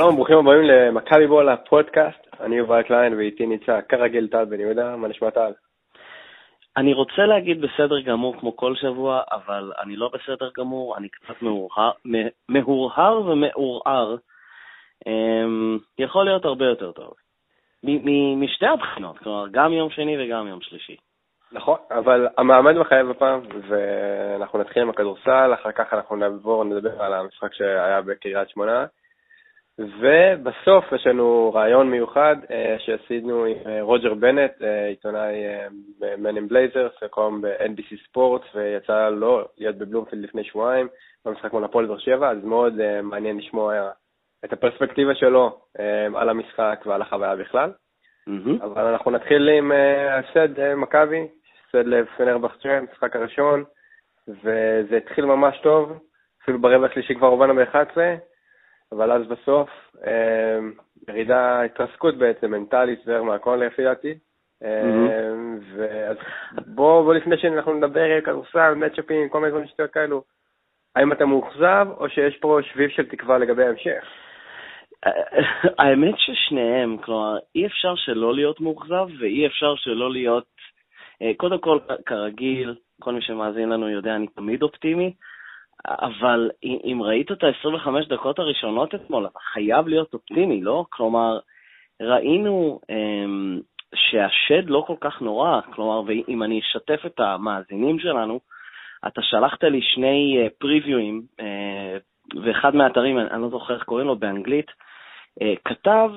שלום, ברוכים הבאים למכבי בול הפודקאסט. אני יובל קליין ואיתי נמצא כרגיל טל בן יהודה, מה נשמע טל? אני רוצה להגיד בסדר גמור כמו כל שבוע, אבל אני לא בסדר גמור, אני קצת מהורהר, מהורהר ומעורער. אמ, יכול להיות הרבה יותר טוב. משתי הבחינות, כלומר, גם יום שני וגם יום שלישי. נכון, אבל המעמד מחייב הפעם, ואנחנו נתחיל עם הכדורסל, אחר כך אנחנו נעבור, נדבר על המשחק שהיה בקריית שמונה. ובסוף יש לנו רעיון מיוחד אה, שעשינו עם אה, רוג'ר בנט, אה, עיתונאי ב-Man in Blazers, מקום ב-NBC ספורט, ויצא לו להיות בבלומפילד לפני שבועיים, במשחק מול הפועל באר שבע, אז מאוד מעניין לשמוע את הפרספקטיבה שלו על המשחק ועל החוויה בכלל. Mm-hmm. אבל אנחנו נתחיל עם הסד מכבי, סד לב פנרבכצ'ה, משחק הראשון, וזה התחיל ממש טוב, אפילו ברבע השלישי כבר הובנו ב-11, אבל אז בסוף, אמ, ירידה, התרסקות בעצם, מנטלית והכל לפי דעתי. אמ, ואז בואו, בוא לפני שאנחנו נדבר כדורסל, מצ'אפים, כל מיני דברים שטויות כאלו, האם אתה מאוכזב, או שיש פה שביב של תקווה לגבי ההמשך? האמת ששניהם, כלומר, אי אפשר שלא להיות מאוכזב, ואי אפשר שלא להיות, אה, קודם כל, כרגיל, כל מי שמאזין לנו יודע, אני תמיד אופטימי, אבל אם ראית את ה-25 דקות הראשונות אתמול, אתה חייב להיות אופטימי, לא? כלומר, ראינו um, שהשד לא כל כך נורא, כלומר, ואם אני אשתף את המאזינים שלנו, אתה שלחת לי שני פריוויואים, uh, ואחד מהאתרים, אני, לא זוכר איך קוראים לו באנגלית, uh, כתב,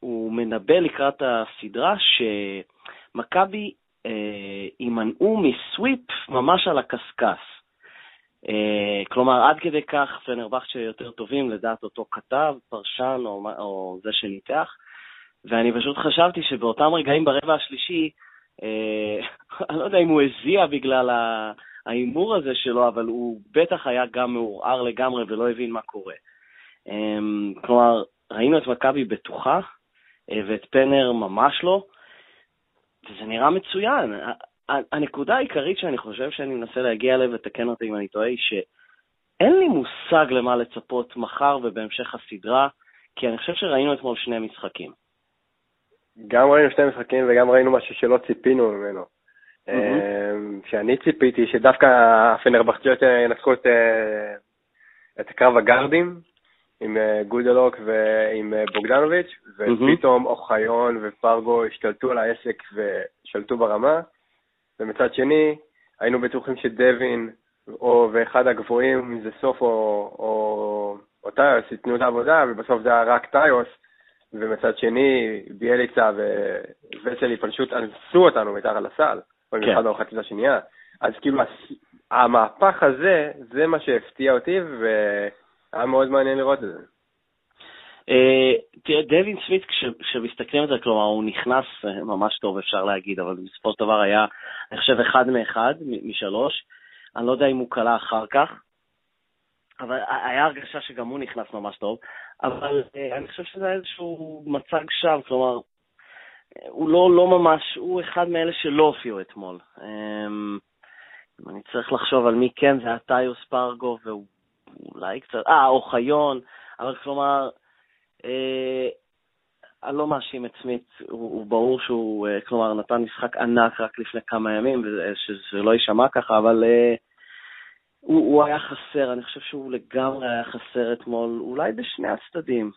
הוא מנבא לקראת הסדרה שמכבי יימנעו מסוויפ ממש על הקשקש. אה, כלומר, עד כדי כך פנרבכצ'ה יותר טובים לדעת אותו כתב, פרשן או, או זה שניתח, ואני פשוט חשבתי שבאותם רגעים ברבע השלישי, אה, אני לא יודע אם הוא הזיע בגלל ההימור הזה שלו, אבל הוא בטח היה גם מעורער לגמרי ולא הבין מה קורה. אה, כלומר, ראינו את מכבי בטוחה, אה, ואת פנר ממש לא, וזה נראה מצוין. הנקודה העיקרית שאני חושב שאני מנסה להגיע אליה, ותקן אותי אם אני טועה, היא שאין לי מושג למה לצפות מחר ובהמשך הסדרה, כי אני חושב שראינו אתמול שני משחקים. גם ראינו שני משחקים וגם ראינו משהו שלא ציפינו ממנו. Mm-hmm. שאני ציפיתי שדווקא הפנרבכצ'יות ינצחו את, אה, את קרב הגארדים עם אה, גודלוק ועם אה, בוגדנוביץ', ופתאום אוחיון ופרגו השתלטו על העסק ושלטו ברמה. ומצד שני, היינו בטוחים שדווין, או ואחד הגבוהים, אם זה סוף או, או, או טיוס, ייתנו את העבודה, ובסוף זה היה רק טיוס, ומצד שני, ביאליצה וווסלי פשוט אנסו אותנו מתחת לסל. במיוחד כן. במחצית השנייה. אז כאילו, המהפך הזה, זה מה שהפתיע אותי, והיה מאוד מעניין לראות את זה. אה, תראה, דווין סמית, כשמסתכלים על זה, כלומר, הוא נכנס אה, ממש טוב, אפשר להגיד, אבל בסופו של דבר היה, אני חושב, אחד מאחד, משלוש. אני לא יודע אם הוא קלע אחר כך, אבל היה הרגשה שגם הוא נכנס ממש טוב, אבל אה, אני חושב שזה איזשהו מצג שווא, כלומר, הוא לא, לא ממש, הוא אחד מאלה שלא הופיעו אתמול. אמ, אני צריך לחשוב על מי כן, זה היה טיוס פרגו, ואולי קצת, אה, אוחיון, אבל כלומר, אני לא מאשים את סמית, הוא, הוא ברור שהוא, אה, כלומר, נתן משחק ענק רק לפני כמה ימים, שזה לא יישמע ככה, אבל uh, הוא, הוא היה חסר, אני חושב שהוא לגמרי היה חסר אתמול, אולי בשני הצדדים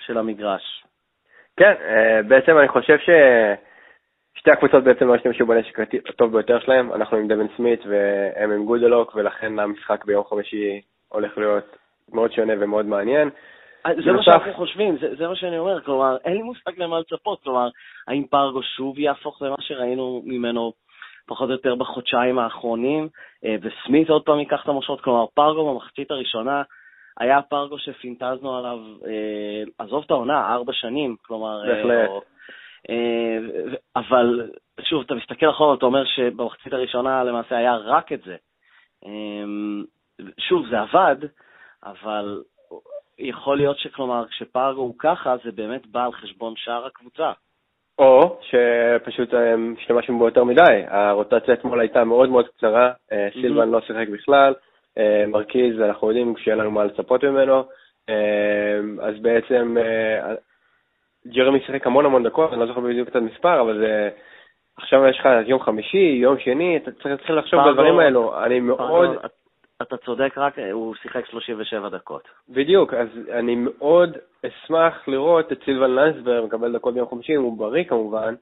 של המגרש. כן, בעצם אני חושב ששתי הקבוצות בעצם לא השתמשו בנשק הטוב ביותר שלהם, אנחנו עם דבן סמית והם עם גודלוק, ולכן המשחק ביום חמישי הולך להיות מאוד שונה ומאוד מעניין. זה מה שאנחנו חושבים, זה, זה מה שאני אומר, כלומר, אין לי מושג למה לצפות, כלומר, האם פרגו שוב יהפוך למה שראינו ממנו פחות או יותר בחודשיים האחרונים, אה, וסמית עוד פעם ייקח את המושכות, כלומר, פרגו במחצית הראשונה היה פרגו שפינטזנו עליו, אה, עזוב את העונה, ארבע שנים, כלומר, אה. אבל שוב, אתה מסתכל אחורה, אתה אומר שבמחצית הראשונה למעשה היה רק את זה. שוב, זה עבד, אבל יכול להיות שכלומר, כשפרגו הוא ככה, זה באמת בא על חשבון שאר הקבוצה. או שפשוט הם אה, השתמשו בו יותר מדי. הרוטציה אתמול הייתה מאוד מאוד קצרה, אה, סילבן לא שיחק בכלל, אה, מרכיז, אנחנו יודעים שאין לנו מה לצפות ממנו, אז בעצם ג'רמי שיחק המון המון דקות, אני לא זוכר בדיוק את המספר, אבל זה... עכשיו יש לך יום חמישי, יום שני, אתה צריך להתחיל לחשוב בדברים האלו. אני מאוד... אתה צודק, רק הוא שיחק 37 דקות. בדיוק, אז אני מאוד אשמח לראות את סילבן לנסבר מקבל דקות ביום חמישי, הוא בריא כמובן,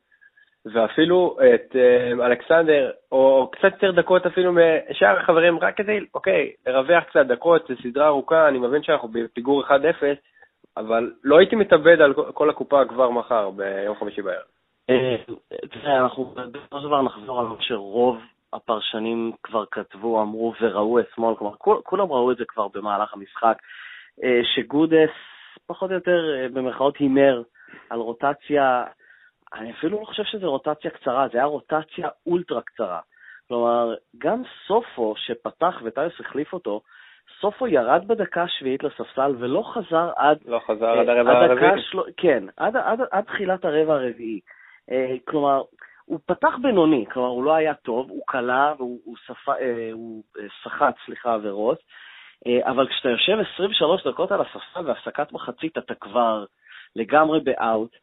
ואפילו את אה, אלכסנדר, או קצת יותר דקות אפילו משאר החברים, רק כדי, אוקיי, לרווח קצת דקות, זו סדרה ארוכה, אני מבין שאנחנו בפיגור 1-0, אבל לא הייתי מתאבד על כל הקופה כבר מחר, ביום חמישי בערב. אה, אנחנו בסופו של דבר נחזור על מה שרוב הפרשנים כבר כתבו, אמרו וראו אתמול, כלומר, כולם ראו את זה כבר במהלך המשחק, אה, שגודס פחות או יותר, אה, במרכאות, הימר על רוטציה, אני אפילו לא חושב שזו רוטציה קצרה, זה היה רוטציה אולטרה קצרה. כלומר, גם סופו, שפתח וטיוס החליף אותו, סופו ירד בדקה השביעית לספסל ולא חזר עד... לא חזר עד הרבע הרביעי? של... כן, עד, עד, עד תחילת הרבע הרביעי. אה, כלומר, הוא פתח בינוני, כלומר, הוא לא היה טוב, הוא קלע והוא הוא שפ... אה, הוא אה, סחט, סליחה, עבירות, אבל כשאתה יושב 23 דקות על הספסל והפסקת מחצית, אתה כבר לגמרי באאוט.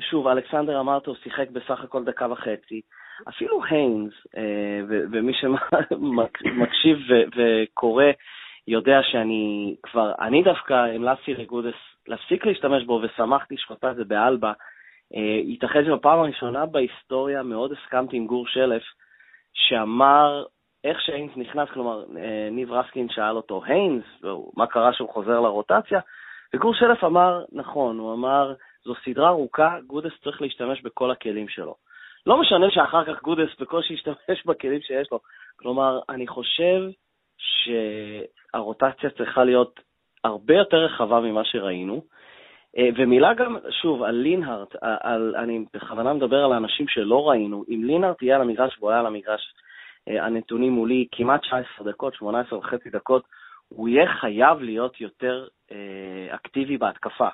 שוב, אלכסנדר אמרת, הוא שיחק בסך הכל דקה וחצי. אפילו היינס, ומי שמקשיב וקורא, יודע שאני כבר, אני דווקא המלצתי לגודס להפסיק להשתמש בו, ושמחתי עשה את זה באלבה, אה, ייתכן שבפעם הראשונה בהיסטוריה מאוד הסכמתי עם גור שלף, שאמר, איך שהיינס נכנס, כלומר, אה, ניב רסקין שאל אותו, היינס, מה קרה שהוא חוזר לרוטציה? וגור שלף אמר, נכון, הוא אמר, זו סדרה ארוכה, גודס צריך להשתמש בכל הכלים שלו. לא משנה שאחר כך גודס בקושי ישתמש בכלים שיש לו. כלומר, אני חושב שהרוטציה צריכה להיות הרבה יותר רחבה ממה שראינו. אה, ומילה גם, שוב, על לינהארט, על, אני בכוונה מדבר על האנשים שלא ראינו, אם לינהארט יהיה על המגרש והוא היה על המגרש, אה, הנתונים מולי כמעט 19 דקות, 18 וחצי דקות, הוא יהיה חייב להיות יותר אה, אקטיבי בהתקפה.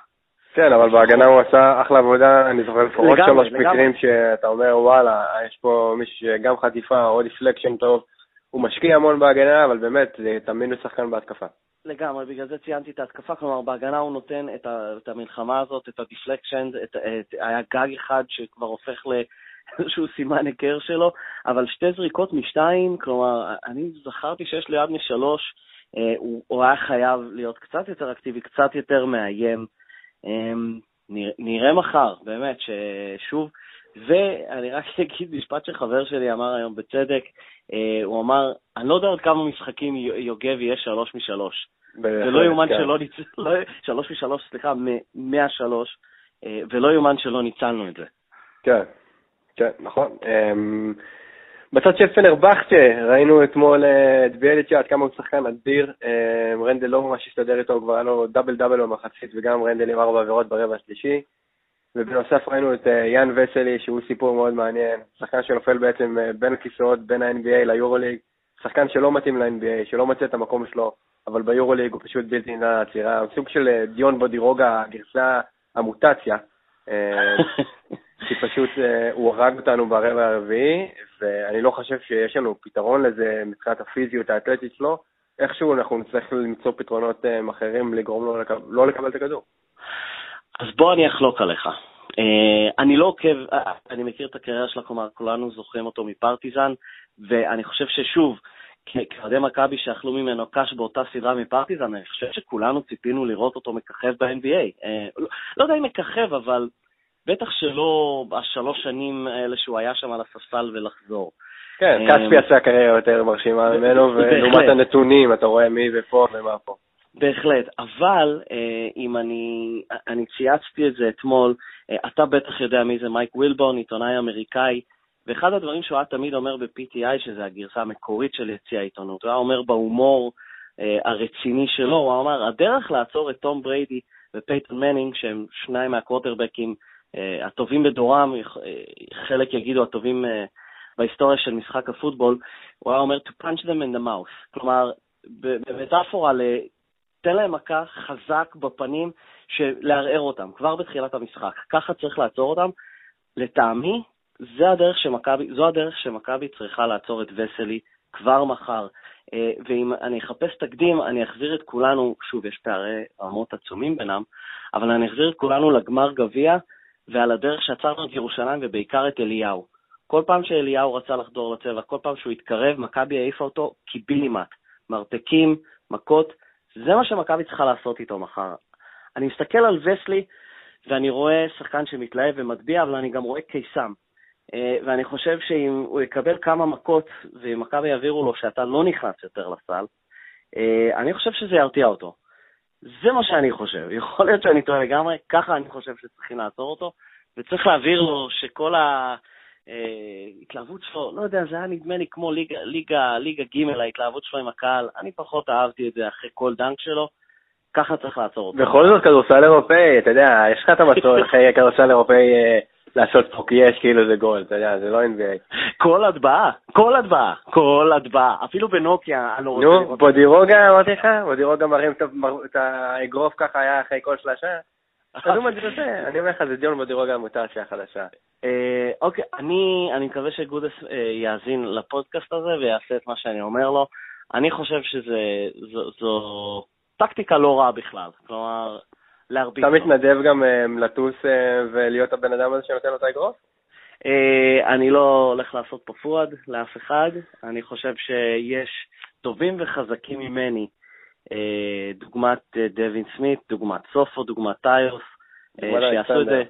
כן, אבל בהגנה הוא עשה אחלה עבודה, אני זוכר לפחות שלוש מקרים שאתה אומר, וואלה, יש פה מישהו שגם חטיפה או deflection טוב, הוא משקיע המון בהגנה, אבל באמת, תמיד הוא שחקן בהתקפה. לגמרי, בגלל זה ציינתי את ההתקפה, כלומר בהגנה הוא נותן את, ה, את המלחמה הזאת, את ה deflection, את, את, היה גג אחד שכבר הופך לאיזשהו סימן היכר שלו, אבל שתי זריקות משתיים, כלומר, אני זכרתי שיש ליד משלוש, אה, הוא, הוא היה חייב להיות קצת יותר אקטיבי, קצת יותר מאיים. אה, נראה, מחר, באמת, ששוב, ואני רק אגיד משפט שחבר שלי אמר היום בצדק, אה, הוא אמר, אני לא יודע עוד כמה משחקים יוגב יהיה שלוש משלוש. זה לא יאומן כן. שלא ניצלנו, שלוש משלוש, סליחה, מהשלוש, אה, ולא יאומן שלא ניצלנו את זה. כן, כן, נכון. אמ, בצד של פנרבכצ'ה, ראינו אתמול אה, את ביאליצ'ה, עד כמה הוא שחקן אדיר. אמ, רנדל לא ממש הסתדר איתו, כבר היה לו דאבל דאבל במחצית, וגם רנדל עם ארבע עבירות ברבע השלישי. ובנוסף ראינו את אה, יאן וסלי, שהוא סיפור מאוד מעניין, שחקן שנופל בעצם אה, בין הכיסאות, בין ה-NBA ליורוליג, שחקן שלא מתאים ל-NBA, שלא מוצא את המקום שלו, אבל ביורוליג הוא פשוט בלתי ניתן לעצירה, סוג של אה, דיון בודירוגה, הגרסה, המוטציה, כי פשוט הוא הרג אותנו ברבע הרביעי, ואני לא חושב שיש לנו פתרון לזה מבחינת הפיזיות האתלטית שלו, איכשהו אנחנו נצטרך למצוא פתרונות אחרים לגרום לו. לא לקבל את הכדור. אז בוא אני אחלוק עליך. Uh, אני לא עוקב, uh, אני מכיר את הקריירה שלה, כלומר, כולנו זוכרים אותו מפרטיזן, ואני חושב ששוב, כאוהדי מכבי שאכלו ממנו קש באותה סדרה מפרטיזן, אני חושב שכולנו ציפינו לראות אותו מככב ב-NBA. אה, לא, לא יודע אם מככב, אבל בטח שלא השלוש שנים האלה שהוא היה שם על הספסל ולחזור. כן, כספי עשה קריירה יותר מרשימה ממנו, ולעומת הנתונים, אתה רואה מי ופה ומה פה. בהחלט, אבל אה, אם אני, אני צייצתי את זה אתמול, אה, אתה בטח יודע מי זה מייק וילבורן, עיתונאי אמריקאי, ואחד הדברים שהוא היה תמיד אומר ב-PTI, שזה הגרסה המקורית של יציא העיתונות, הוא היה אומר בהומור אה, הרציני שלו, הוא אמר, הדרך לעצור את תום בריידי ופייטון מנינג, שהם שניים מהקווטרבקים הטובים בדורם, חלק יגידו הטובים בהיסטוריה של משחק הפוטבול, הוא היה אומר to punch them in the mouth. כלומר, במטאפורה תן להם מכה חזק בפנים, לערער אותם, כבר בתחילת המשחק. ככה צריך לעצור אותם. לטעמי, זה הדרך שמכבי, זו הדרך שמכבי צריכה לעצור את וסלי כבר מחר. ואם אני אחפש תקדים, אני אחזיר את כולנו, שוב, יש פערי רמות עצומים בינם, אבל אני אחזיר את כולנו לגמר גביע, ועל הדרך שעצרנו את ירושלים ובעיקר את אליהו. כל פעם שאליהו רצה לחדור לצבע, כל פעם שהוא התקרב, מכבי העיפה אותו קיבינימט. מרפקים, מכות, זה מה שמכבי צריכה לעשות איתו מחר. אני מסתכל על וסלי, ואני רואה שחקן שמתלהב ומטביע, אבל אני גם רואה קיסם. אה, ואני חושב שאם הוא יקבל כמה מכות, ואם מכבי יעבירו לו שאתה לא נכנס יותר לסל, אה, אני חושב שזה ירתיע אותו. זה מה שאני חושב. יכול להיות שאני טועה לגמרי, ככה אני חושב שצריכים לעצור אותו, וצריך להעביר לו שכל ההתלהבות שלו, לא יודע, זה היה נדמה לי כמו ליגה, ליגה, ליגה ג' ההתלהבות שלו עם הקהל, אני פחות אהבתי את זה אחרי כל דנק שלו, ככה צריך לעצור אותו. בכל זאת כדורסל אירופאי, אתה יודע, יש לך את המסורת אחרי כדורסל אירופאי אה, לעשות פוק יש כאילו זה גול, אתה יודע, זה לא NBA. כל הטבעה, כל הטבעה, כל הטבעה, אפילו בנוקיה, אני לא רוצה נו, בודירוגה אמרתי לך, בודירוגה מרים את האגרוף ככה היה אחרי כל שלושה. תדעו מה זה אני אומר לך, זה דיון בדירוג המוטציה החדשה. אה, אוקיי, אני מקווה שגודס אה, יאזין לפודקאסט הזה ויעשה את מה שאני אומר לו. אני חושב שזו טקטיקה לא רעה בכלל. כלומר, להרביץ אתה מתנדב גם אה, לטוס ולהיות הבן אדם הזה שנותן לו את האגרוף? אני לא הולך לעשות פה פואד לאף אחד. אני חושב שיש טובים וחזקים ממני דוגמת אה, דווין סמית, דוגמת סופו, דוגמת טיוס, אה, שיעשו את זה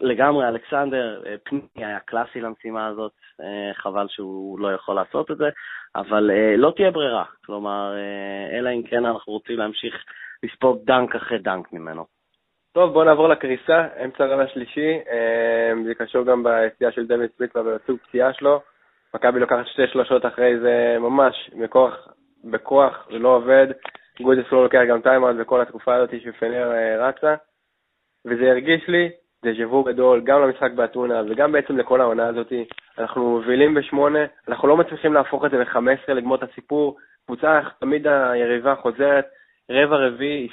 לגמרי, אלכסנדר, פני היה קלאסי למשימה הזאת, חבל שהוא לא יכול לעשות את זה, אבל לא תהיה ברירה, כלומר, אלא אם כן אנחנו רוצים להמשיך לספוג dunk אחרי dunk ממנו. טוב, בואו נעבור לקריסה, אמצע רבע שלישי, זה קשור גם ביציאה של דווין סמית ובסוג פציעה שלו. מכבי לוקחת שתי שלושות אחרי זה ממש מכוח בכוח, זה לא עובד. גודס לא לוקח גם timeout בכל התקופה הזאת שפנר אה, רצה, וזה הרגיש לי דז'ה וו גדול, גם למשחק באתונה וגם בעצם לכל העונה הזאת. אנחנו מובילים בשמונה, אנחנו לא מצליחים להפוך את זה ל-15, לגמור את הסיפור. קבוצה, תמיד היריבה חוזרת, רבע רביעי,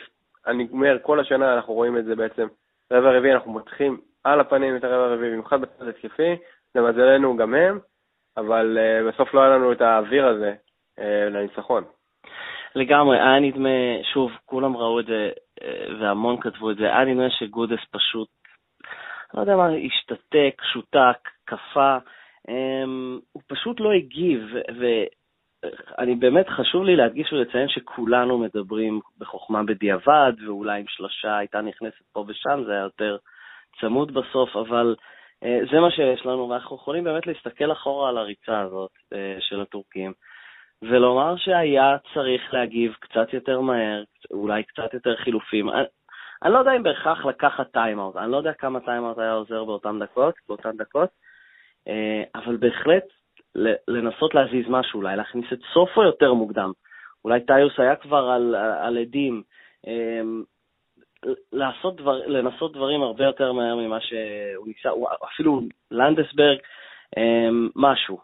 אני אומר, כל השנה אנחנו רואים את זה בעצם. רבע רביעי אנחנו מותחים על הפנים את הרבע הרביעי, במיוחד בצד התקפי, למזלנו גם הם, אבל uh, בסוף לא היה לנו את האוויר הזה לניצחון. לגמרי, היה נדמה, שוב, כולם ראו את זה אה, והמון כתבו את זה, היה נדמה שגודס פשוט, לא יודע מה, השתתק, שותק, קפא, אמ, הוא פשוט לא הגיב, ואני באמת חשוב לי להדגיש ולציין שכולנו מדברים בחוכמה בדיעבד, ואולי אם שלושה הייתה נכנסת פה ושם, זה היה יותר צמוד בסוף, אבל אה, זה מה שיש לנו, ואנחנו יכולים באמת להסתכל אחורה על הריצה הזאת של הטורקים. ולומר שהיה צריך להגיב קצת יותר מהר, אולי קצת יותר חילופים. אני, אני לא יודע אם בהכרח לקחת timeout, אני לא יודע כמה timeout היה עוזר באותן דקות, באותן דקות, אה, אבל בהחלט לנסות להזיז משהו, אולי להכניס את סופו יותר מוקדם. אולי טיוס היה כבר על, על אדים. אה, לעשות דבר, לנסות דברים הרבה יותר מהר ממה שהוא ניסה, אפילו לנדסברג, אה, משהו,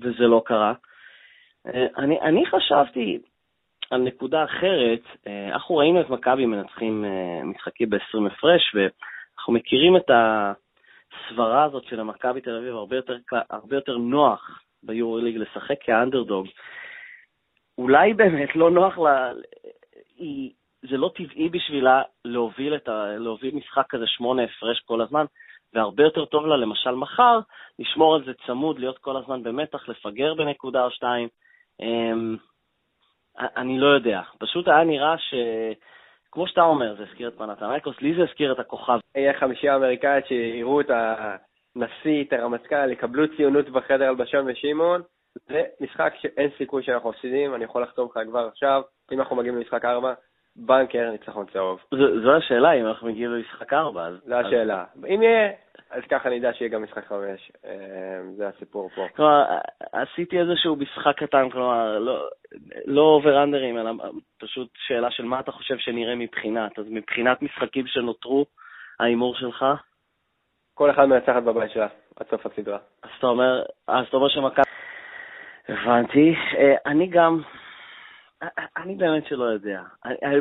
וזה לא קרה. אה, אני, אני חשבתי על נקודה אחרת, אה, אנחנו ראינו את מכבי מנצחים אה, משחקים ב-20 הפרש, ואנחנו מכירים את הסברה הזאת של המכבי תל אביב הרבה יותר, הרבה יותר נוח ביורו-ליג לשחק כאנדרדוג. אולי באמת לא נוח לה, היא, זה לא טבעי בשבילה להוביל, ה, להוביל משחק כזה שמונה הפרש כל הזמן, והרבה יותר טוב לה, למשל מחר, לשמור על זה צמוד, להיות כל הזמן במתח, לפגר בנקודה או שתיים. אמ, אני לא יודע, פשוט היה נראה ש... כמו שאתה אומר, זה הזכיר את פנתנייקוס, לי זה הזכיר את הכוכב. יהיה חמישייה אמריקאית שיראו את הנשיא, את הרמטכ"ל, יקבלו ציונות בחדר הלבשון ושמעון. זה משחק שאין סיכוי שאנחנו מפסידים, אני יכול לחתום לך כבר עכשיו, אם אנחנו מגיעים למשחק 4, בנקר, ניצחון צהוב. זו השאלה, אם אנחנו מגיעים למשחק 4. אז... זו השאלה. אם יהיה, אז ככה יודע שיהיה גם משחק 5. אה, זה הסיפור פה. כלומר, עשיתי איזשהו משחק קטן, כלומר, לא, לא אובר-אנדרים, אלא פשוט שאלה של מה אתה חושב שנראה מבחינת. אז מבחינת משחקים שנותרו, ההימור שלך? כל אחד מנצחת בבית שלה, עד סוף הסדרה. אז אתה אומר, אז אתה אומר שמכבי... הבנתי. אה, אני גם, אני באמת שלא יודע. אני,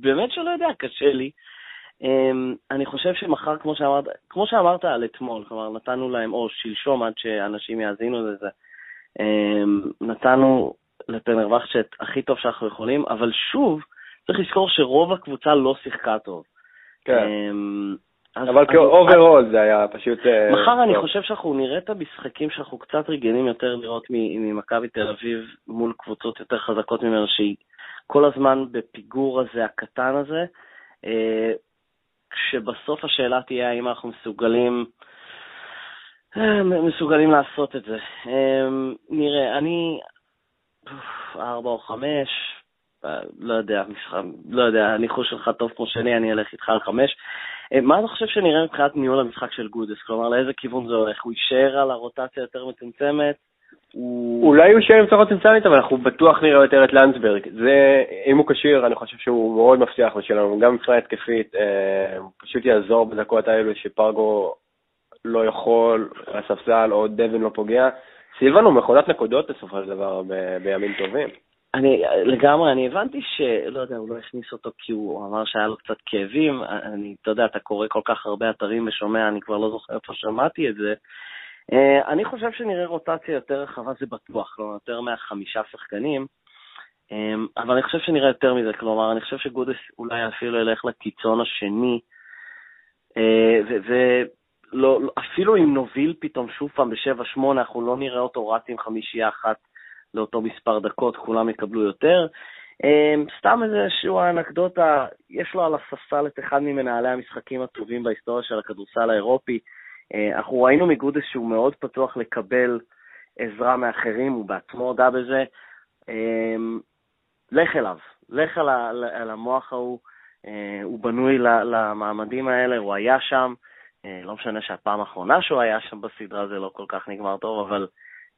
באמת שלא יודע, קשה לי. אמ, אני חושב שמחר, כמו שאמרת, כמו שאמרת על אתמול, כלומר, נתנו להם, או שלשום, עד שאנשים יאזינו לזה, אמ, נתנו לפנרווח את הכי טוב שאנחנו יכולים, אבל שוב, צריך לזכור שרוב הקבוצה לא שיחקה טוב. כן. אבל כאוברול זה היה פשוט... אה, מחר. אני חושב שאנחנו נראה את המשחקים שאנחנו קצת רגילים יותר לראות ממכבי תל אביב מול קבוצות יותר חזקות ממנו, שהיא כל הזמן בפיגור הזה, הקטן הזה, אה, כשבסוף השאלה תהיה האם אנחנו מסוגלים... אה, מסוגלים לעשות את זה. נראה, אני... ארבע או חמש, לא יודע, לא יודע, הניחוש שלך טוב כמו שני, אני אלך איתך על חמש. אה, מה אתה חושב שנראה מבחינת ניהול המשחק של גודס? כלומר, לאיזה כיוון זה הולך? הוא יישאר על הרוטציה יותר מצומצמת? אולי הוא יישאר עם צורת מצומצמת, אבל אנחנו בטוח נראה יותר את לנדסברג. זה, אם הוא כשיר, אני חושב שהוא מאוד מבטיח בשבילנו, גם מבחינה התקפית, אה, פשוט יעזור בדקות האלו שפרגו לא יכול, הספסל או דווין לא פוגע. סילבן הוא מכונת נקודות בסופו של דבר בימים טובים. אני לגמרי, אני הבנתי שלא יודע, הוא לא הכניס אותו כי הוא אמר שהיה לו קצת כאבים. אני, אתה יודע, אתה קורא כל כך הרבה אתרים ושומע, אני כבר לא זוכר איפה שמעתי את זה. Uh, אני חושב שנראה רוטציה יותר רחבה, זה בטוח, כלומר, יותר מהחמישה שחקנים. Um, אבל אני חושב שנראה יותר מזה, כלומר, אני חושב שגודס אולי אפילו ילך לקיצון השני, ואפילו אם נוביל פתאום שוב פעם ב-7-8, אנחנו לא נראה אותו רץ עם חמישייה אחת לאותו מספר דקות, כולם יקבלו יותר. אמ, סתם איזשהו אנקדוטה, יש לו על הספסל את אחד ממנהלי המשחקים הטובים בהיסטוריה של הכדורסל האירופי. אה, אנחנו ראינו מגודס שהוא מאוד פתוח לקבל עזרה מאחרים, הוא בעצמו הודה בזה. אמ, לך אליו, לך על המוח ההוא, אה, הוא בנוי למעמדים האלה, הוא היה שם. אה, לא משנה שהפעם האחרונה שהוא היה שם בסדרה זה לא כל כך נגמר טוב, אבל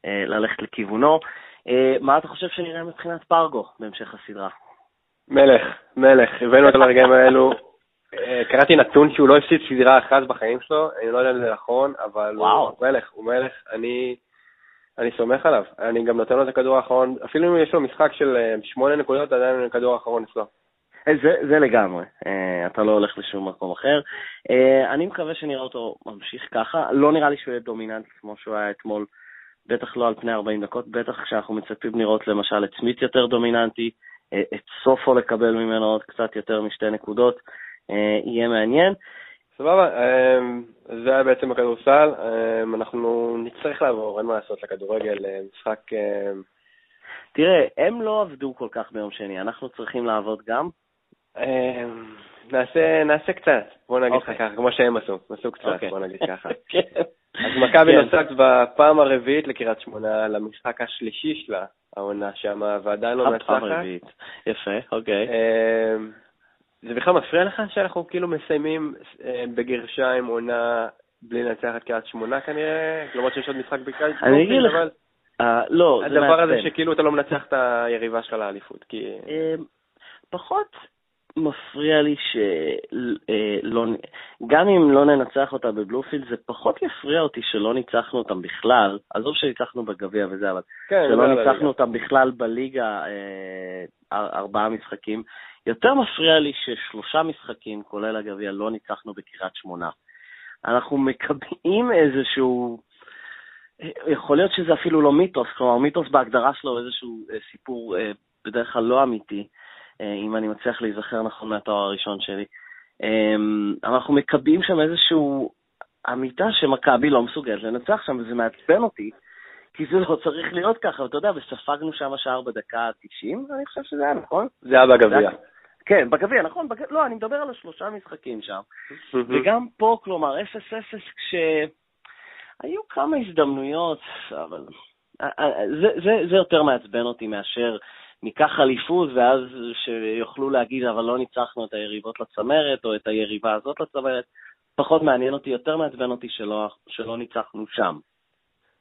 ללכת לכיוונו. אה, מה אתה חושב שנראה מבחינת פרגו בהמשך הסדרה? מלך, מלך, הבאנו אותו לרגעים האלו. אה, קראתי נתון שהוא לא הפסיד סדרה אחת בחיים שלו, אני לא יודע אם זה נכון, אבל וואו. הוא מלך, הוא מלך, אני, אני סומך עליו. אני גם נותן לו את הכדור האחרון, אפילו אם יש לו משחק של אה, שמונה נקודות, עדיין הכדור האחרון אצלו. זה, זה לגמרי, אתה לא הולך לשום מקום אחר. אני מקווה שנראה אותו ממשיך ככה, לא נראה לי שהוא יהיה דומיננטי כמו שהוא היה אתמול בטח לא על פני 40 דקות, בטח כשאנחנו מצפים לראות למשל את סמית יותר דומיננטי, אה, את סופו לקבל ממנו עוד קצת יותר משתי נקודות, אה, יהיה מעניין. סבבה, אמ, זה היה בעצם הכדורסל, אנחנו נצטרך לעבור, אין מה לעשות, לכדורגל, אה, משחק... תראה, הם לא עבדו כל כך ביום שני, אנחנו צריכים לעבוד גם. נעשה, נעשה קצת, בוא נגיד לך okay. אוקיי. ככה, כמו שהם עשו, עשו קצת, okay. אוקיי. בוא נגיד ככה. כן. אז מכבי כן. נוסעת בפעם הרביעית לקריית שמונה, למשחק השלישי שלה, העונה שם, ועדיין לא מנצחת. הפעם הרביעית, יפה, אוקיי. אמ, זה בכלל מפריע לך שאנחנו כאילו מסיימים אה, בגרשיים עונה בלי לנצח את קריית שמונה כנראה? למרות שיש עוד משחק בקיץ, אני אגיד לך, אה, לא, זה מעצבן. הדבר הזה שכאילו אתה לא מנצח את היריבה שלך לאליפות, כי... אמ, פחות, מפריע לי שלא... אה, גם אם לא ננצח אותה בבלופילד, זה פחות יפריע אותי שלא ניצחנו אותם בכלל. עזוב שניצחנו בגביע וזה, אבל כן, שלא ניצחנו אותם בכלל בליגה אה, ארבעה משחקים. יותר מפריע לי ששלושה משחקים, כולל הגביע, לא ניצחנו בקריית שמונה. אנחנו מקבעים איזשהו... יכול להיות שזה אפילו לא מיתוס, כלומר מיתוס בהגדרה שלו איזשהו אה, סיפור בדרך כלל לא אמיתי. אה, אם אני מצליח להיזכר נכון מהתואר הראשון שלי. אמ, אנחנו מקבעים שם איזושהי אמיתה שמכבי לא מסוגלת לנצח שם, וזה מעצבן אותי, כי זה לא צריך להיות ככה, ואתה יודע, וספגנו שם שער בדקה ה-90, אני חושב שזה היה נכון. זה היה בגביע. כן, בגביע, נכון, בג... לא, אני מדבר על השלושה משחקים שם. וגם פה, כלומר, 0-0 כשהיו כמה הזדמנויות, אבל אה, אה, זה, זה, זה יותר מעצבן אותי מאשר ניקח אליפות, ואז שיוכלו להגיד, אבל לא ניצחנו את היריבות לצמרת, או את היריבה הזאת לצמרת. פחות מעניין אותי, יותר מעצבן אותי שלא, שלא ניצחנו שם.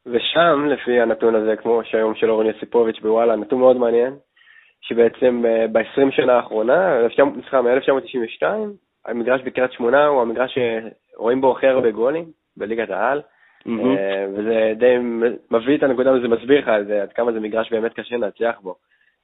ושם, לפי הנתון הזה, כמו שהיום של אורן יסיפוביץ' בוואלה, נתון מאוד מעניין, שבעצם אה, ב-20 שנה האחרונה, סליחה, מ-1992, המגרש בקריית שמונה הוא המגרש שרואים בו הכי הרבה גולים בליגת העל, mm-hmm. וזה די מביא את הנקודה, וזה מסביר לך עד כמה זה מגרש באמת קשה לנצח בו.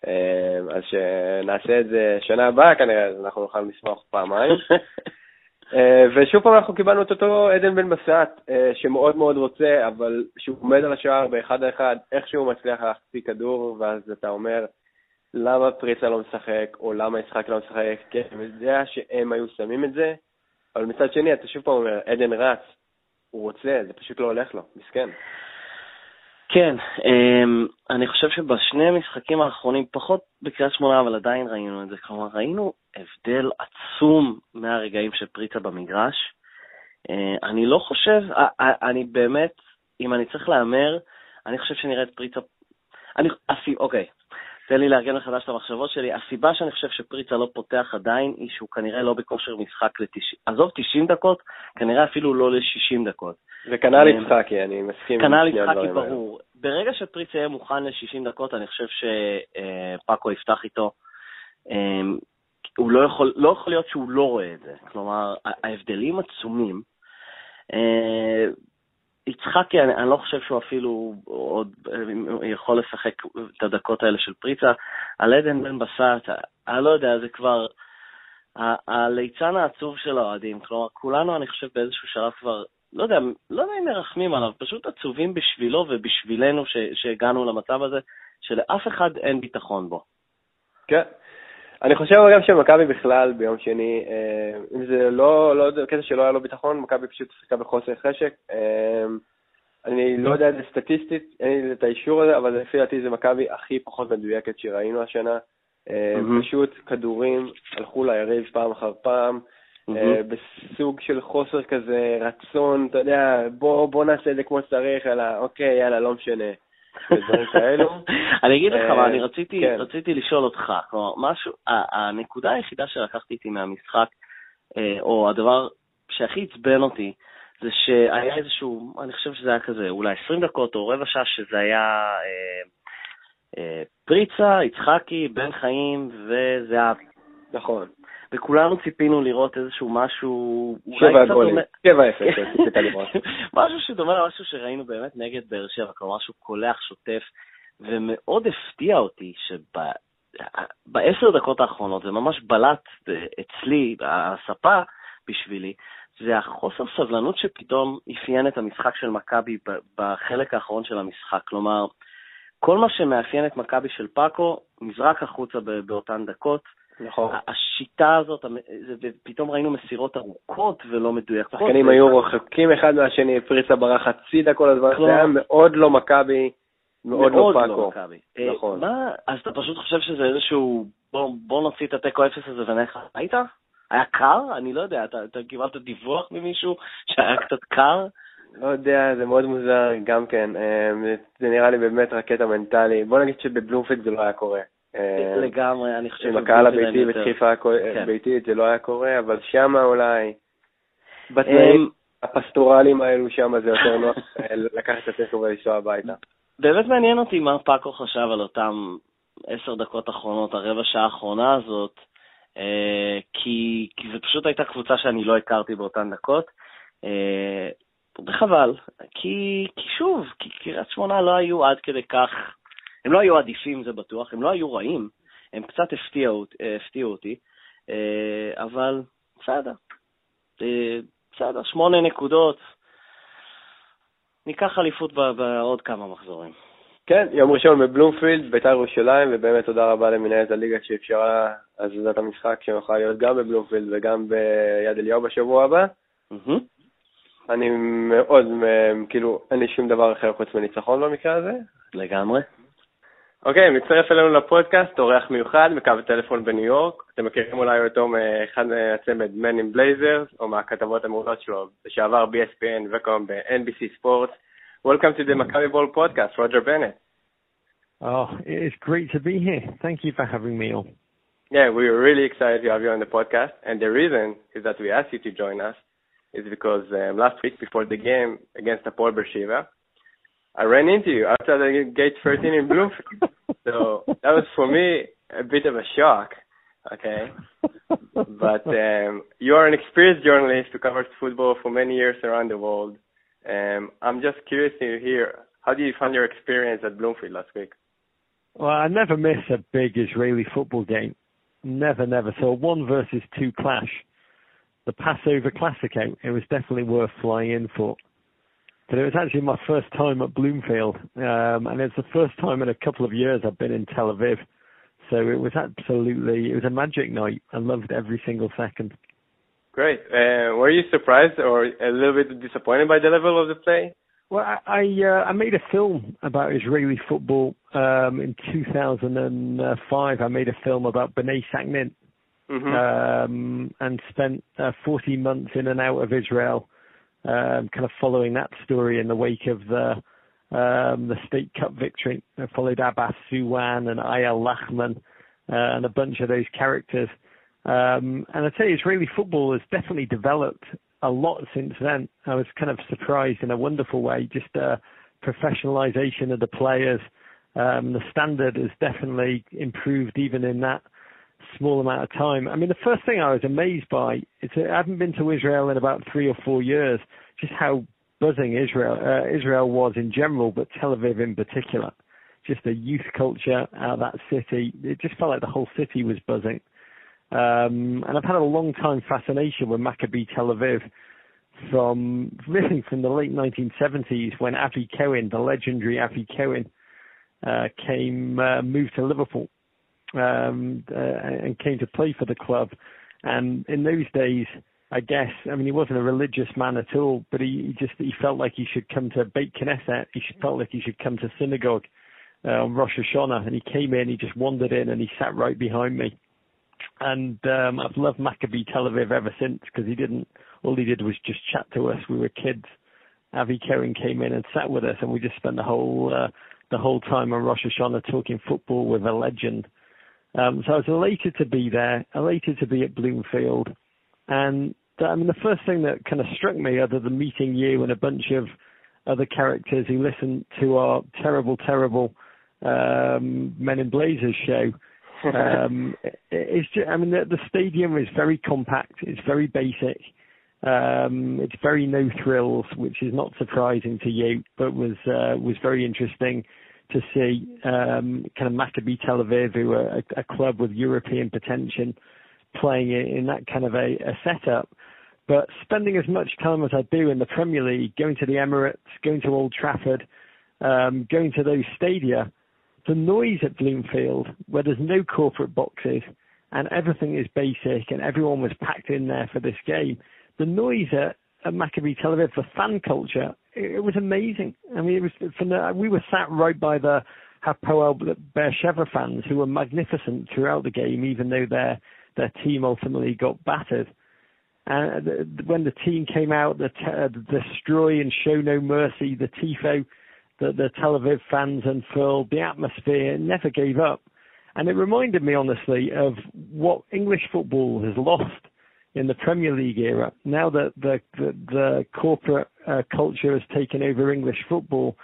אה, אז שנעשה את זה שנה הבאה כנראה, אז אנחנו נוכל לשמוח פעמיים. אה, ושוב פעם אנחנו קיבלנו את אותו עדן בן בסט, אה, שמאוד מאוד רוצה, אבל שהוא עומד על השער באחד על אחד, איכשהו מצליח להחציא כדור, ואז אתה אומר, למה פריצה לא משחק, או למה יצחק לא משחק, כי אני יודע שהם היו שמים את זה, אבל מצד שני, אתה שוב פעם אומר, עדן רץ, הוא רוצה, זה פשוט לא הולך לו, מסכן. כן, אמ, אני חושב שבשני המשחקים האחרונים, פחות בקריית שמונה, אבל עדיין ראינו את זה. כלומר, ראינו הבדל עצום מהרגעים של פריצה במגרש. אה, אני לא חושב, אני באמת, אם אני צריך להמר, אני חושב שנראה את פריצה... אני, אוקיי, תן לי לארגן מחדש את המחשבות שלי. הסיבה שאני חושב שפריצה לא פותח עדיין, היא שהוא כנראה לא בכושר משחק ל-90, עזוב 90 דקות, כנראה אפילו לא ל-60 דקות. וכנ"ל אמ, יצחקי, אני מסכים. כנ"ל יצחקי, ברור. ברגע שפריצה יהיה מוכן ל-60 דקות, אני חושב שפאקו יפתח איתו. אמ, הוא לא יכול, לא יכול להיות שהוא לא רואה את זה. כלומר, ההבדלים עצומים. אה, יצחקי, אני, אני לא חושב שהוא אפילו עוד יכול לשחק את הדקות האלה של פריצה. על עדן בן בסט, אני לא יודע, זה כבר הליצן העצוב של האוהדים. כלומר, כולנו, אני חושב, באיזשהו שלב כבר, לא יודע, לא יודע אם מרחמים עליו, פשוט עצובים בשבילו ובשבילנו שהגענו למצב הזה, שלאף אחד אין ביטחון בו. כן. אני חושב גם שמכבי בכלל ביום שני, אה, אם זה לא, לא קטע שלא היה לו ביטחון, מכבי פשוט שיחקה בחוסר חשק. אה, אני לא יודע את זה סטטיסטית, אין לי את האישור הזה, אבל לפי דעתי זה מכבי הכי פחות מדויקת שראינו השנה. אה, פשוט כדורים הלכו ליריב פעם אחר פעם, בסוג של חוסר כזה, רצון, אתה יודע, בוא, בוא נעשה את זה כמו שצריך, אלא אוקיי, יאללה, לא משנה. ודברים כאלו. אני אגיד לך מה, אני רציתי, כן. רציתי לשאול אותך, כלומר, משהו, הנקודה היחידה שלקחתי איתי מהמשחק, אה, או הדבר שהכי עצבן אותי, זה שהיה איזשהו, אני חושב שזה היה כזה, אולי 20 דקות או רבע שעה, שזה היה אה, אה, פריצה, יצחקי, בן חיים וזהבי. נכון. וכולנו ציפינו לראות איזשהו משהו... שבע גולים, שבע אפס, ציפית לראות. משהו שדומה למשהו שראינו באמת נגד באר שבע, כלומר משהו קולח, שוטף, ומאוד הפתיע אותי שבעשר דקות האחרונות, זה ממש בלט אצלי, הספה בשבילי, זה החוסר סבלנות שפתאום אפיין את המשחק של מכבי בחלק האחרון של המשחק. כלומר, כל מה שמאפיין את מכבי של פאקו נזרק החוצה באותן דקות. נכון. השיטה הזאת, פתאום ראינו מסירות ארוכות ולא מדויקות. השחקנים היו רחוקים אחד מהשני, פריצה ברח הצידה כל הזמן, זה היה מאוד לא מכבי, מאוד לא פאקו. מאוד לא מכבי. אה, נכון. אז אתה פשוט חושב שזה איזשהו, בוא, נוציא את התיקו אפס הזה ונלך הביתה? היה קר? אני לא יודע, אתה, קיבלת דיווח ממישהו שהיה קצת קר? לא יודע, זה מאוד מוזר גם כן. אה, זה נראה לי באמת רקטה מנטלי. בוא נגיד שבבלומפילד זה לא היה קורה. אה, לגמרי, אני חושב... עם הקהל הביתי ודחיפה כן. ביתית זה לא היה קורה, אבל שמה אולי, בתנאים אמ, הפסטורליים האלו שמה זה יותר נוח אה, לקחת את התיקו ולנסוע הביתה. באמת מעניין אותי מה פאקו חשב על אותם עשר דקות אחרונות, הרבע שעה האחרונה הזאת, אה, כי, כי זו פשוט הייתה קבוצה שאני לא הכרתי באותן דקות. וחבל, כי, כי שוב, כי קריית שמונה לא היו עד כדי כך הם לא היו עדיפים, זה בטוח, הם לא היו רעים, הם קצת הפתיעו, הפתיעו אותי, אה, אבל בסדר. אה, בסדר, שמונה נקודות. ניקח אליפות בעוד כמה מחזורים. כן, יום ראשון בבלומפילד, בית"ר ירושלים, ובאמת תודה רבה למנהלת הליגה שאפשרה הזזת המשחק שנוכל להיות גם בבלומפילד וגם ביד אליהו בשבוע הבא. אני מאוד, כאילו, אין לי שום דבר אחר חוץ מניצחון במקרה הזה. לגמרי. אוקיי, מצטרף אלינו לפודקאסט, אורח מיוחד מקו הטלפון בניו יורק. אתם מכירים אולי אותו מאחד מהצמד Men in Blazers, או מהכתבות המעולות שלו, לשעבר BSPN וכיום ב-NBC Sports. Welcome to the Maccabi Ball podcast, Roger Bennett. Oh, it's great to be here. Thank you for having me on. Yeah, we are really excited to have you on the podcast. And the reason is that we asked you to join us is because um, last week before the game against Apol Beersheva, I ran into you outside the gate 13 in Bloomfield. so that was for me a bit of a shock. Okay, but um, you are an experienced journalist who covers football for many years around the world. Um, I'm just curious to hear how do you find your experience at Bloomfield last week? Well, I never miss a big Israeli football game. Never, never. So one versus two clash the Passover Classic. It was definitely worth flying in for. But it was actually my first time at Bloomfield, um, and it's the first time in a couple of years I've been in Tel Aviv. So it was absolutely, it was a magic night. I loved every single second. Great. Uh, were you surprised or a little bit disappointed by the level of the play? Well, I I, uh, I made a film about Israeli football um, in 2005. I made a film about Bnei Saknin, mm-hmm. um, and spent uh, 14 months in and out of Israel, um, kind of following that story in the wake of the um, the State Cup victory. I followed Abbas Suwan and Eyal Lachman uh, and a bunch of those characters. Um, and I'd say Israeli football has definitely developed a lot since then. I was kind of surprised in a wonderful way, just uh, professionalization of the players. Um, the standard has definitely improved even in that small amount of time. I mean, the first thing I was amazed by is I haven't been to Israel in about three or four years, just how buzzing Israel uh, Israel was in general, but Tel Aviv in particular. Just the youth culture out of that city. It just felt like the whole city was buzzing. Um, and I've had a long time fascination with Maccabi Tel Aviv from really from the late 1970s when Avi Cohen, the legendary Avi Cohen, uh, came uh, moved to Liverpool um, uh, and came to play for the club. And in those days, I guess, I mean, he wasn't a religious man at all, but he, he just he felt like he should come to Beit Knesset. He felt like he should come to synagogue uh, on Rosh Hashanah, and he came in. He just wandered in, and he sat right behind me. And um, I've loved Maccabi Tel Aviv ever since because he didn't. All he did was just chat to us. We were kids. Avi Cohen came in and sat with us, and we just spent the whole uh, the whole time on Rosh Hashanah talking football with a legend. Um, so I was elated to be there, elated to be at Bloomfield, and uh, I mean the first thing that kind of struck me, other than meeting you and a bunch of other characters who listened to our terrible, terrible um, Men in Blazers show, um, it's just, I mean, the, the stadium is very compact. It's very basic. Um, it's very no thrills, which is not surprising to you, but was uh, was very interesting to see. Um, kind of Maccabi Tel Aviv, who are a, club with European potential, playing in that kind of a, setup. But spending as much time as I do in the Premier League, going to the Emirates, going to Old Trafford, um, going to those stadia, the noise at Bloomfield, where there's no corporate boxes and everything is basic and everyone was packed in there for this game, the noise at, at Maccabi Tel Aviv, the fan culture, it, was amazing. I mean, it was from the, uh, we were sat right by the Hapoel Beersheva fans who were magnificent throughout the game, even though their their team ultimately got battered. And uh, when the team came out, the, t- uh, the destroy and show no mercy, the tifo the Tel Aviv fans unfurled, the atmosphere never gave up. And it reminded me, honestly, of what English football has lost in the Premier League era. Now that the, the, the corporate uh, culture has taken over English football,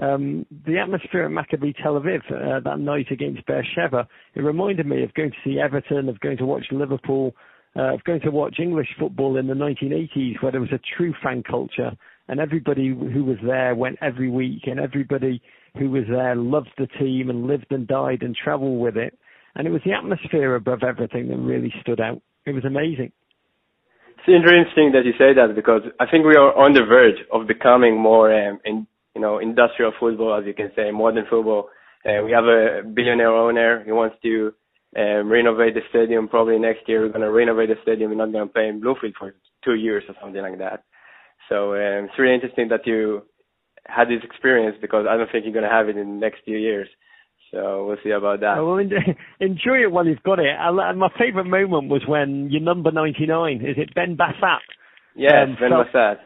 um, the atmosphere at Maccabi Tel Aviv uh, that night against Beersheva, it reminded me of going to see Everton, of going to watch Liverpool, uh, of going to watch English football in the 1980s, where there was a true fan culture and everybody who was there went every week, and everybody who was there loved the team and lived and died and travelled with it. And it was the atmosphere above everything that really stood out. It was amazing. It's interesting that you say that because I think we are on the verge of becoming more, um, in, you know, industrial football, as you can say, modern football. Uh, we have a billionaire owner. He wants to um, renovate the stadium. Probably next year we're going to renovate the stadium. We're not going to play in Bluefield for two years or something like that. So um, it's really interesting that you had this experience because I don't think you're going to have it in the next few years. So we'll see about that. Well, enjoy it while you've got it. my favourite moment was when your number 99, is it Ben Basat? Yes, um, Ben fell, Basat.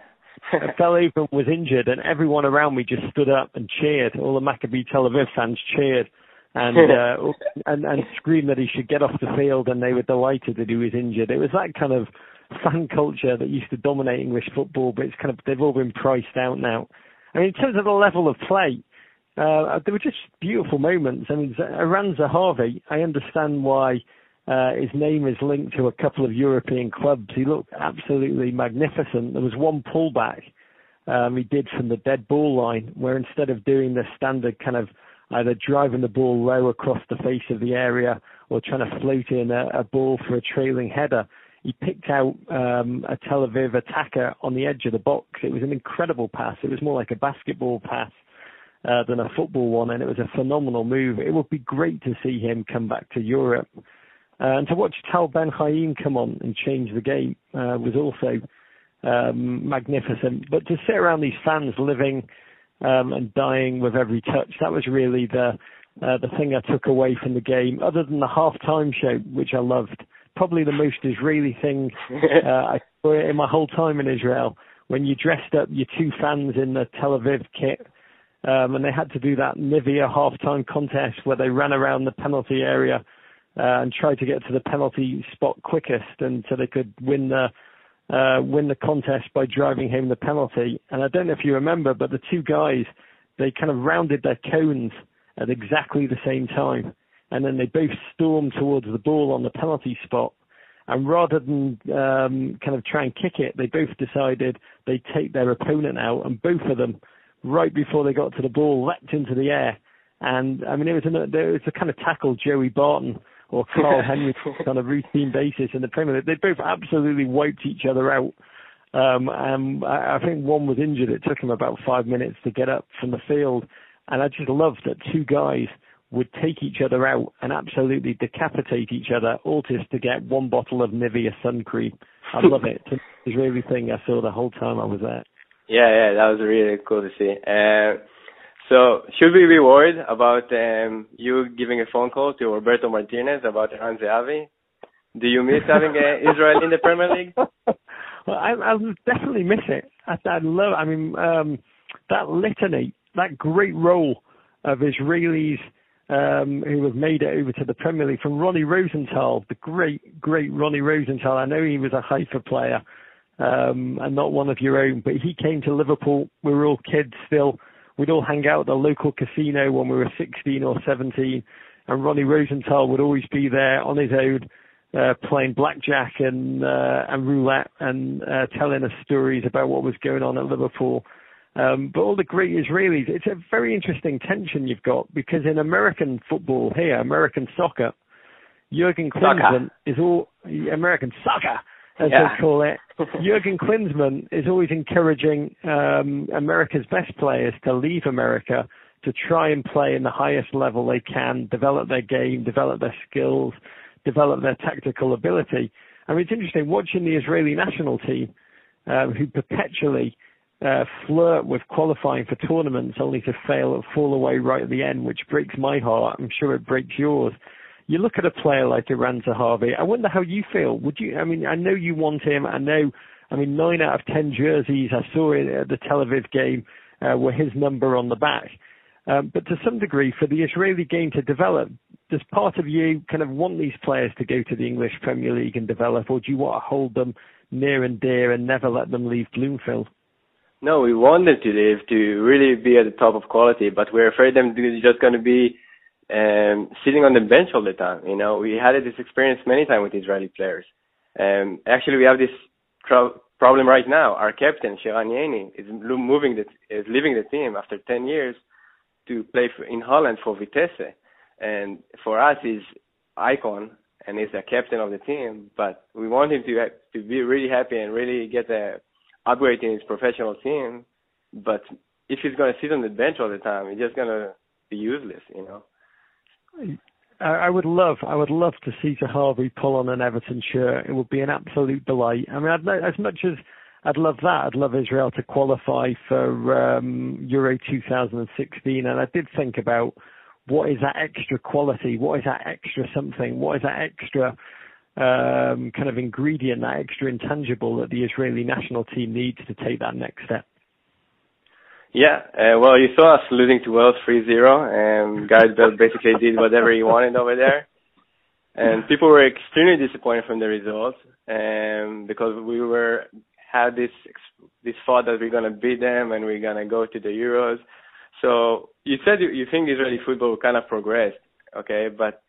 fell over was injured and everyone around me just stood up and cheered. All the Maccabi Tel Aviv fans cheered and, uh, and, and screamed that he should get off the field and they were delighted that he was injured. It was that kind of fan culture that used to dominate English football, but it's kind of they've all been priced out now. I mean, in terms of the level of play, uh, there were just beautiful moments. I mean, Eran Zahavi, I understand why uh, his name is linked to a couple of European clubs. He looked absolutely magnificent. There was one pullback um, he did from the dead ball line, where instead of doing the standard kind of either driving the ball low across the face of the area or trying to float in a, a ball for a trailing header, he picked out um, a Tel Aviv attacker on the edge of the box. It was an incredible pass. It was more like a basketball pass uh, than a football one, and it was a phenomenal move. It would be great to see him come back to Europe. Uh, and to watch Tal Ben Haim come on and change the game uh, was also um, magnificent. But to sit around these fans living um, and dying with every touch, that was really the uh, the thing I took away from the game. Other than the halftime show, which I loved, probably the most Israeli thing uh, I saw in my whole time in Israel. When you dressed up your two fans in the Tel Aviv kit, um, and they had to do that Nivea halftime contest where they ran around the penalty area uh, and tried to get to the penalty spot quickest, and so they could win the uh, win the contest by driving home the penalty. And I don't know if you remember, but the two guys they kind of rounded their cones at exactly the same time, and then they both stormed towards the ball on the penalty spot. And rather than um, kind of try and kick it, they both decided they'd take their opponent out, and both of them, right before they got to the ball, leapt into the air. And I mean, it was, an, it was a kind of tackle Joey Barton or Karl Henry on a routine basis in the Premier League. They both absolutely wiped each other out. Um, and I, I think one was injured. It took him about five minutes to get up from the field. And I just loved that two guys would take each other out and absolutely decapitate each other, all just to get one bottle of Nivea sun cream. I love it. It's a Israeli thing I saw the whole time I was there. Yeah, yeah, that was really cool to see. Uh, so should we be worried about um, you giving a phone call to Roberto Martinez about Eran Zehavi? Do you miss having uh, Israel in the Premier League? well, I, I definitely miss it. I, I love. I mean, um, that litany, that great role of Israelis um, who have made it over to the Premier League, from Ronnie Rosenthal, the great, great Ronnie Rosenthal. I know he was a Haifa player um, and not one of your own, but he came to Liverpool. We were all kids still We'd all hang out at the local casino when we were 16 or 17, and Ronnie Rosenthal would always be there on his own, uh, playing blackjack and uh, and roulette and uh, telling us stories about what was going on at Liverpool. Um, but all the great Israelis, it's a very interesting tension you've got because in American football here, American soccer, Jurgen Klinsmann is all American soccer as yeah. they call it. Jurgen Klinsmann is always encouraging um, America's best players to leave America to try and play in the highest level they can, develop their game, develop their skills, develop their tactical ability. I mean, it's interesting watching the Israeli national team, um, who perpetually uh, flirt with qualifying for tournaments only to fail, and fall away right at the end, which breaks my heart. I'm sure it breaks yours you look at a player like Eran Zahavi, I wonder how you feel. Would you, I mean, I know you want him. I know, I mean, nine out of ten jerseys I saw at the Tel Aviv game uh, were his number on the back. Um, but to some degree, for the Israeli game to develop, does part of you kind of want these players to go to the English Premier League and develop, or do you want to hold them near and dear and never let them leave Bloomfield? No, we want them to live to really be at the top of quality, but we're afraid them are just going to be um, sitting on the bench all the time. You know, we had this experience many times with Israeli players. Um, actually, we have this tro- problem right now. Our captain Sheran Yeini is moving the, is leaving the team after 10 years to play for, in Holland for Vitesse, and for us he's icon and he's the captain of the team. But we want him to to be really happy and really get a upgrade in his professional team. But if he's going to sit on the bench all the time, he's just going to be useless, you know. I would love, I would love to see Zahavi pull on an Everton shirt. It would be an absolute delight. I mean, I'd, as much as I'd love that, I'd love Israel to qualify for um, Euro 2016. And I did think about what is that extra quality, what is that extra something, what is that extra um, kind of ingredient, that extra intangible that the Israeli national team needs to take that next step. Yeah, uh, well, you saw us losing to Wales 3-0, and Bale basically did whatever he wanted over there. And people were extremely disappointed from the results, um, because we were had this this thought that we're gonna beat them and we're gonna go to the Euros. So you said you, you think Israeli football kind of progressed, okay, but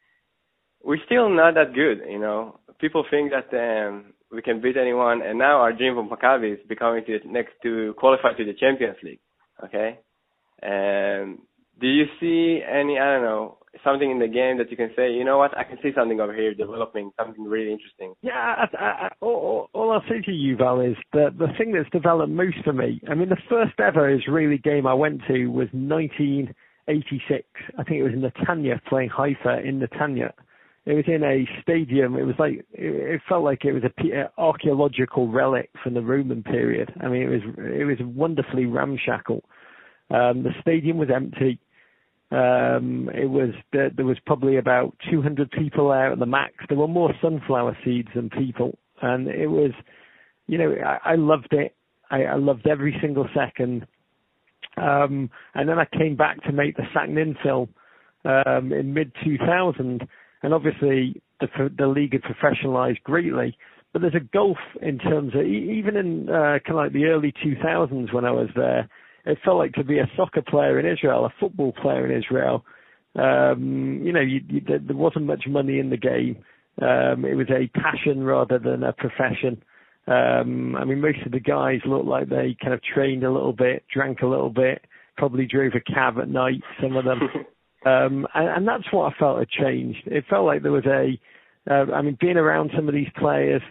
we're still not that good, you know. People think that um, we can beat anyone, and now our dream of Maccabi is becoming to next to qualify to the Champions League. Okay. And do you see any, I don't know, something in the game that you can say, you know what, I can see something over here developing, something really interesting? Yeah, I, I, all, all I'll say to you, Val, is that the thing that's developed most for me, I mean, the first ever Israeli game I went to was 1986. I think it was in Netanya, playing Haifa in Netanya. It was in a stadium. It was like it felt like it was a archaeological relic from the Roman period. I mean, it was it was wonderfully ramshackle. Um, the stadium was empty. Um, it was there, there was probably about 200 people there at the max. There were more sunflower seeds than people, and it was, you know, I, I loved it. I, I loved every single second. Um, and then I came back to make the Saknin film um, in mid 2000, and obviously the the league had professionalized greatly. But there's a gulf in terms of even in uh, kind of like the early 2000s when I was there it felt like to be a soccer player in Israel, a football player in Israel. Um, you know, you, you, there wasn't much money in the game. Um, it was a passion rather than a profession. Um, I mean, most of the guys looked like they kind of trained a little bit, drank a little bit, probably drove a cab at night, some of them. um, and, and that's what I felt had changed. It felt like there was a, uh, I mean, being around some of these players,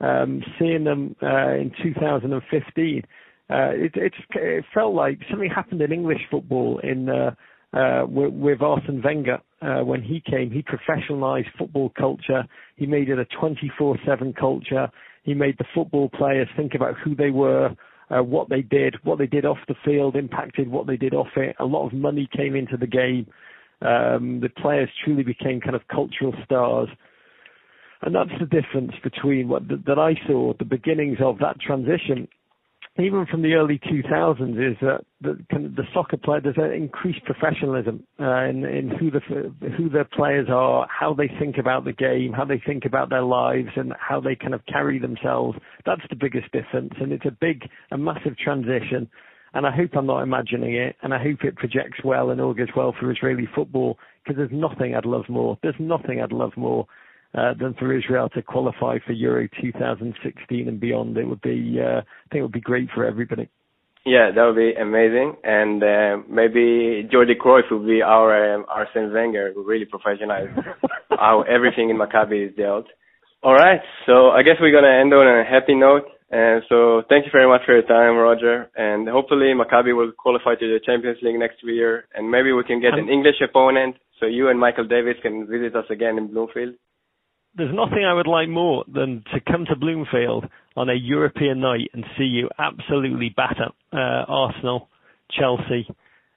um, seeing them uh, in 2015, uh, it, it, it felt like something happened in English football in uh, uh, with, with Arsene Wenger uh, when he came. He professionalized football culture. He made it a 24/7 culture. He made the football players think about who they were, what they did, what they did off the field impacted what they did off it. A lot of money came into the game. Um, the players truly became kind of cultural stars. And that's the difference between what that I saw the beginnings of that transition even from the early 2000s, is that the, kind of the soccer player there's an increased professionalism uh, in, in who the who the players are, how they think about the game, how they think about their lives, and how they kind of carry themselves. That's the biggest difference, and it's a big, a massive transition. And I hope I'm not imagining it, and I hope it projects well and augurs well for Israeli football, because there's nothing I'd love more. There's nothing I'd love more than for Israel to qualify for Euro 2016 and beyond. It would be, uh, I think it would be great for everybody. Yeah, that would be amazing, and uh, maybe Jordi Cruyff will be our um, Arsene Wenger, who really professionalized how everything in Maccabi is dealt. All right, so I guess we're gonna end on a happy note. And so thank you very much for your time, Roger. And hopefully Maccabi will qualify to the Champions League next year, and maybe we can get an English opponent, so you and Michael Davis can visit us again in Bloomfield there's nothing I would like more than to come to Bloomfield on a European night and see you absolutely batter uh, Arsenal, Chelsea,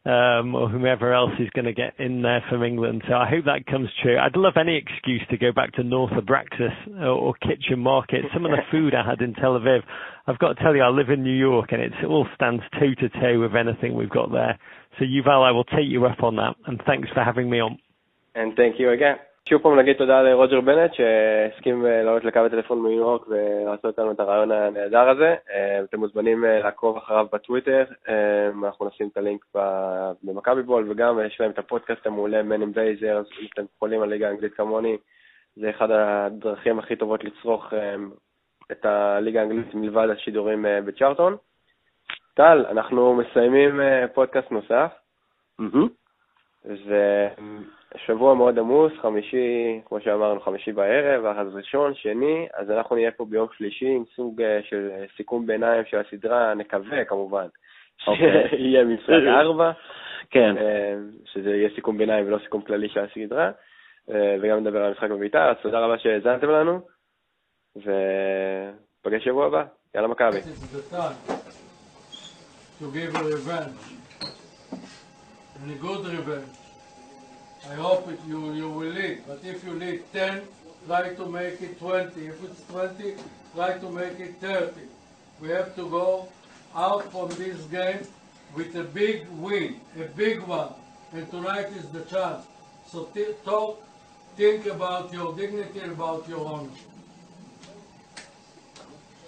um, or whomever else is going to get in there from England. So I hope that comes true. I'd love any excuse to go back to North Abraxas or, or Kitchen Market. Some of the food I had in Tel Aviv, I've got to tell you, I live in New York and it all stands toe to toe with anything we've got there. So Yuval, I will take you up on that, and thanks for having me on. And thank you again. שוב פעם נגיד תודה לרוג'ר בנט שהסכים אה, לעלות לקו הטלפון מניו יורק ולעשות לנו את הרעיון הנהדר הזה. אה, אתם מוזמנים אה, לעקוב אחריו בטוויטר, אנחנו נשים את הלינק במכבי בול וגם יש להם את הפודקאסט המעולה Man in Blazer, אז אם אתם חולים על ליגה האנגלית כמוני, זה אחד הדרכים הכי טובות לצרוך את הליגה האנגלית מלבד השידורים בצ'ארטון. טל, אנחנו מסיימים פודקאסט נוסף. Mm-hmm. שבוע מאוד עמוס, חמישי, כמו שאמרנו, חמישי בערב, אז ראשון, שני, אז אנחנו נהיה פה ביום שלישי עם סוג אה, של סיכום ביניים של הסדרה, נקווה כמובן, אוקיי. שיהיה משחק ארבע, כן. אה, שזה יהיה סיכום ביניים ולא סיכום כללי של הסדרה, אה, וגם נדבר על המשחק בביתר, אז תודה רבה שהאזנתם לנו, ופגש שבוע הבא, יאללה מכבי. To give revenge, and a good revenge. I hope it, you, you will lead. But if you lead 10, try to make it 20. If it's 20, try to make it 30. We have to go out from this game with a big win, a big one. And tonight is the chance. So talk, think about your dignity, about your honor.